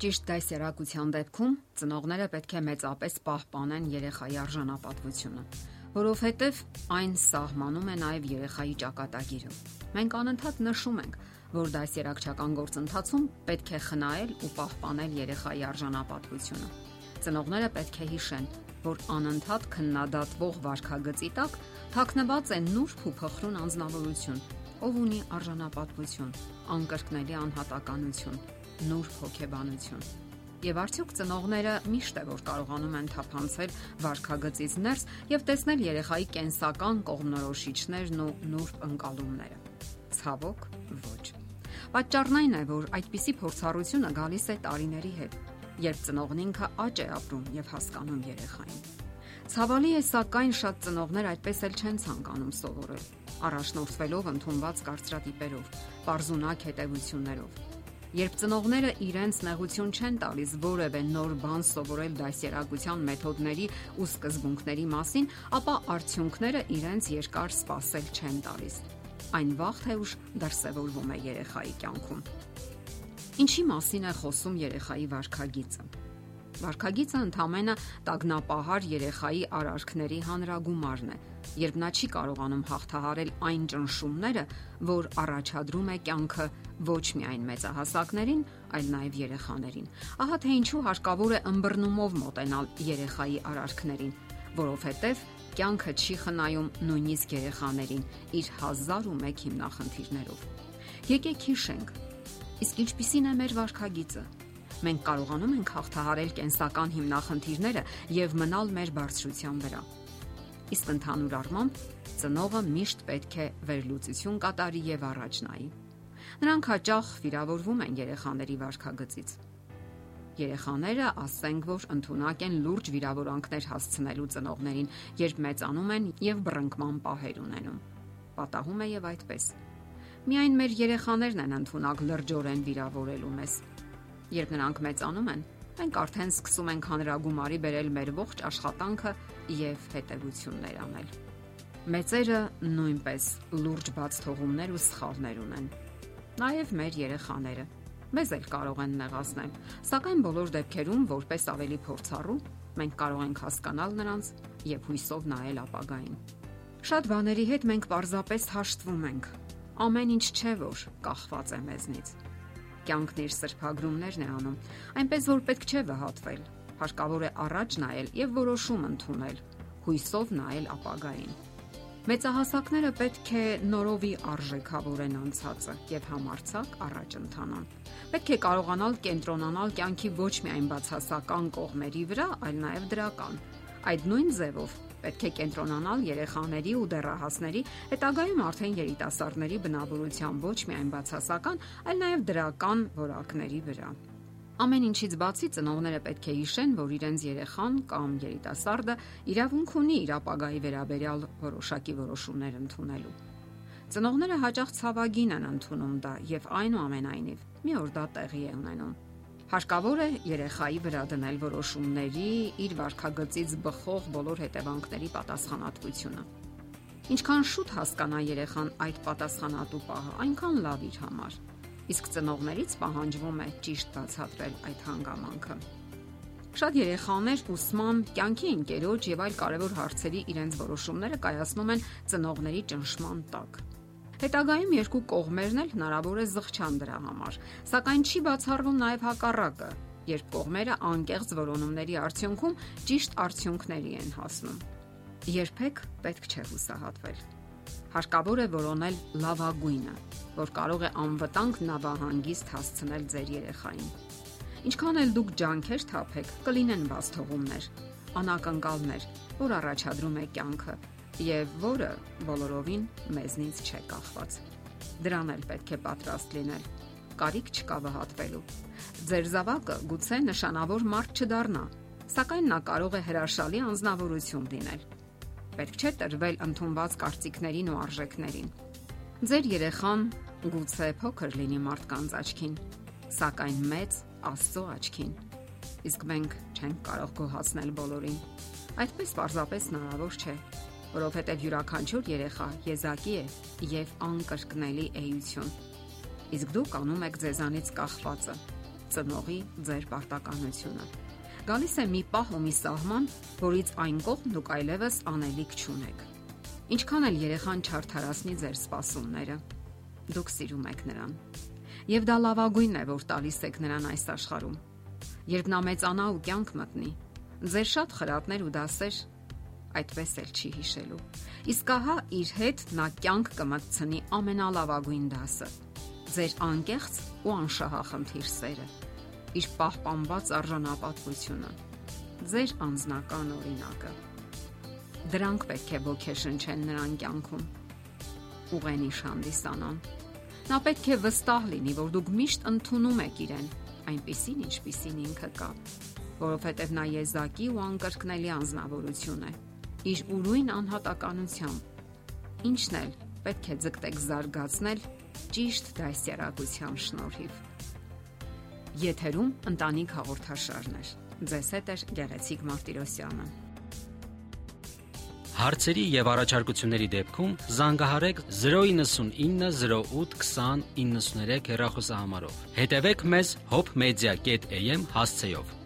Ճիշտ դասերակցության դեպքում ծնողները պետք է մեծապես պահպանեն երեխայի արժանապատվությունը, որովհետև այն սահմանում է նաև երեխայի ճակատագիրը։ Մենք անընդհատ նշում ենք, որ դասերակցական գործընթացում պետք է խնայել ու պահպանել երեխայի արժանապատվությունը։ Ծնողները պետք է հիշեն, որ անընդհատ քննադատվող վարքագծի տակ թաքնված է նուրբ ու փխրուն անznավորություն, ով ունի արժանապատվություն, անկրկնելի անհատականություն նուրբ հոգեբանություն։ Եվ արդյոք ծնողները միշտ է որ կարողանում են թափանցել վարքագծից ներս եւ տեսնել երեխայի կենսական կողմնորոշիչներն ու նուրբ ընկալումները։ Ցավոք, ոչ։ Պատճառն այն է, որ այդպիսի փորձառությունը գալիս է տարիների հետ, երբ ծնողն ինքը աճ է ապրում եւ հասկանում երեխային։ Ցավալի է, սակայն շատ ծնողներ այդպես էլ չեն ցանկանում սովորել, առաջնորդվելով ընդունված կարծրատիպերով, པարզունակ հետևություններով Երբ ծնողները իրենց նեղություն չեն տալիս որևէ նոր բան սովորել դասերակցության մեթոդների ու սկզբունքների մասին, ապա արդյունքները իրենց երկար սպասել չեն տալիս։ Այն վաղ թե ուշ դրսևորվում է երեխայի կյանքում։ Ինչի մասին է խոսում երեխայի վարքագիծը։ Վարքագիծը ընդամենը տագնապահար երեխայի արարքների հանրագումարն է, երբ նա չի կարողանում հաղթահարել այն ճնշումները, որ առաջադրում է կյանքը ոչ միայն մեծահասակներին, այլ նաև երեխաներին։ Ահա թե ինչու հարկավոր է ըմբռնումով մոտենալ երեխայի արարքներին, որովհետև կյանքը չի խնայում նույնիսկ երեխաներին իր հազար ու մեկ հիմնախնդիրներով։ Եկեք հիշենք, իսկ ինչպիսին է մեր վարքագիծը մենք կարողանում ենք հաղթահարել կենսական հիմնախնդիրները եւ մնալ մեր բարձրության վրա։ Իսկ ընդհանուր առմամբ ծնողը միշտ պետք է վերլուծություն կատարի եւ առաջ նայի։ Նրանք հաճախ վիրավորվում են երեխաների վարքագծից։ Երեխաները ասենք, որ ընդունակ են լուրջ վիրավորանքներ հասցնելու ծնողներին, երբ մեծանում են եւ բռնկման պահեր ունենում։ Պատահում է եւ այդպես։ Միայն մեր երեխաներն են ընդունակ լրջորեն վիրավորելու մեզ Երբ նրանք մեծանում են, մենք արդեն սկսում ենք հանրագումարի բերել մեր ողջ աշխատանքը եւ հետեւություններ անել։ Մեծերը նույնպես լուրջ բաց թողումներ ու սխալներ ունեն։ Նաեւ մեր երեխաները մեզ էլ կարող են նեղացնել, սակայն բոլոր դեպքերում որպես ավելի փորձառու մենք կարող ենք հասկանալ նրանց եւ հույսով նայել ապագային։ Շատ բաների հետ մենք պարզապես հաշտվում ենք։ Ամեն ինչ չէ որ կախված է մեզնից կյանքն իր սրբագրումներն է անում, այնպես որ պետք չէ վհատվել։ Հարկավոր է առաջ նայել եւ որոշում ընդունել, հույսով նայել ապագային։ Մեծահասակները պետք է նորովի արժեքավորեն անցածը եւ համարցակ առաջ ընթանան։ Պետք է կարողանալ կենտրոնանալ կյանքի ոչ միայն բացասական կողմերի վրա, այլ նաեւ դրական։ Այդ նույն ձևով պետք է կենտրոնանալ երեխաների ու դեռահասների, հետագայում արդեն երիտասարդների բնավորության ոչ միայն բացասական, այլ նաև դրական որակների վրա։ Ամեն ինչից բացի ծնողները պետք է հիշեն, որ իրենց երեխան կամ երիտասարդը իրավունք ունի իր ապագայի վերաբերյալ որոշակի որոշումներ ընդունելու։ Ծնողները հաճախ ցավագին են ընդունում դա եւ այնուամենայնիվ մի օր դա տեղի է ունենում Հարկավոր է երեխայի վրա դնել որոշումների իր վարքագծից բխող բոլոր հետևանքների պատասխանատվությունը։ Ինչքան շուտ հասկանա երեխան այդ պատասխանատու պահը, այնքան լավ իր համար։ Իսկ ծնողներից պահանջվում է ճիշտ բացատրել այդ հանգամանքը։ Շատ երեխաներ ուսման, կյանքի ընկերոջ եւ այլ կարևոր հարցերի իրենց որոշումները կայացնում են ծնողների ճնշման տակ։ Հետագայում երկու կողմերն էլ հնարավոր է զղջան դրա համար, սակայն չի բացառվում նաև հակառակը, երբ կողմերը անկեղծ որոնումների արդյունքում ճիշտ արդյունքների են հասնում։ Երբեք պետք չէ հուսահատվել։ Հարկավոր է որոնել լավագույնը, որ կարող է անվտանգ նավահանգիստ հասցնել ձեր երեխային։ Ինչքան էլ դուք ջանքեր թափեք, կլինեն բաց թողումներ, անակնկալներ, որ առաջադրում է կյանքը եւ որը բոլորովին մեզնից չէ կախված։ Դրան էլ պետք է պատրաստ լինել։ Կարիք չկա վհատվելու։ Ձեր զավակը գուցե նշանավոր մարդ չդառնա, սակայն նա կարող է հրաշալի անznավորություն լինել։ Պետք չէ տրվել ընդունված կարծիքներին ու արժեքներին։ Ձեր երեխան գուցե փոքր լինի մարդկանց աչքին, սակայն մեծ Աստծո աչքին։ Իսկ մենք չենք կարող գոհացնել բոլորին։ Այդպես պարզապես հնարավոր չէ որովհետև յուրաքանչյուր երեխա եզակի է եւ անկրկնելի էություն։ Իսկ դուք անում եք ձեզանից կախվածը։ ծնողի ձեր պարտականությունը։ Գալիս է մի պահ ու մի սահման, որից այն կողմ դուք այլևս անելիք չունեք։ Ինչքան էլ երեխան չարթարացնի ձեր սպասումները, դուք սիրում եք նրան։ Եվ դա լավագույնն է, որ տալիս եք նրան այս աշխարհում։ Երբ նա մեծանա ու կյանք մտնի, ձեր շատ խրատներ ու դասեր այդպես էլ չի հիշելու։ Իսկ ահա իր հետ նա կյանք կմտցնի ամենալավագույն դասը՝ ձեր անկեղծ ու անշահախնդիր սերը, իր պահպանված արժանապատվությունը, ձեր անձնական օրինակը։ Դրանք պետք է ոգեշնչեն նրան կյանքում։ Ուղենիշ հանդիսանան։ Նա պետք է վստահ լինի, որ դուք միշտ ընդունում եք իրեն, այնպիսին, ինչպիսին ինքը կա, որովհետև նա եզակի ու անկրկնելի անznավորություն է իր ուրույն անհատականությամբ։ Ինչն էլ պետք է ձգտեք զարգացնել ճիշտ դասյարակության շնորհիվ։ Եթերում ընտանիք հաղորդաշարներ։ Ձեզ հետ է Գեղեցիկ Մարտիրոսյանը։ Հարցերի եւ առաջարկությունների դեպքում զանգահարեք 099 08 20 93 հեռախոսահամարով։ Հետևեք մեզ hopmedia.am հասցեով։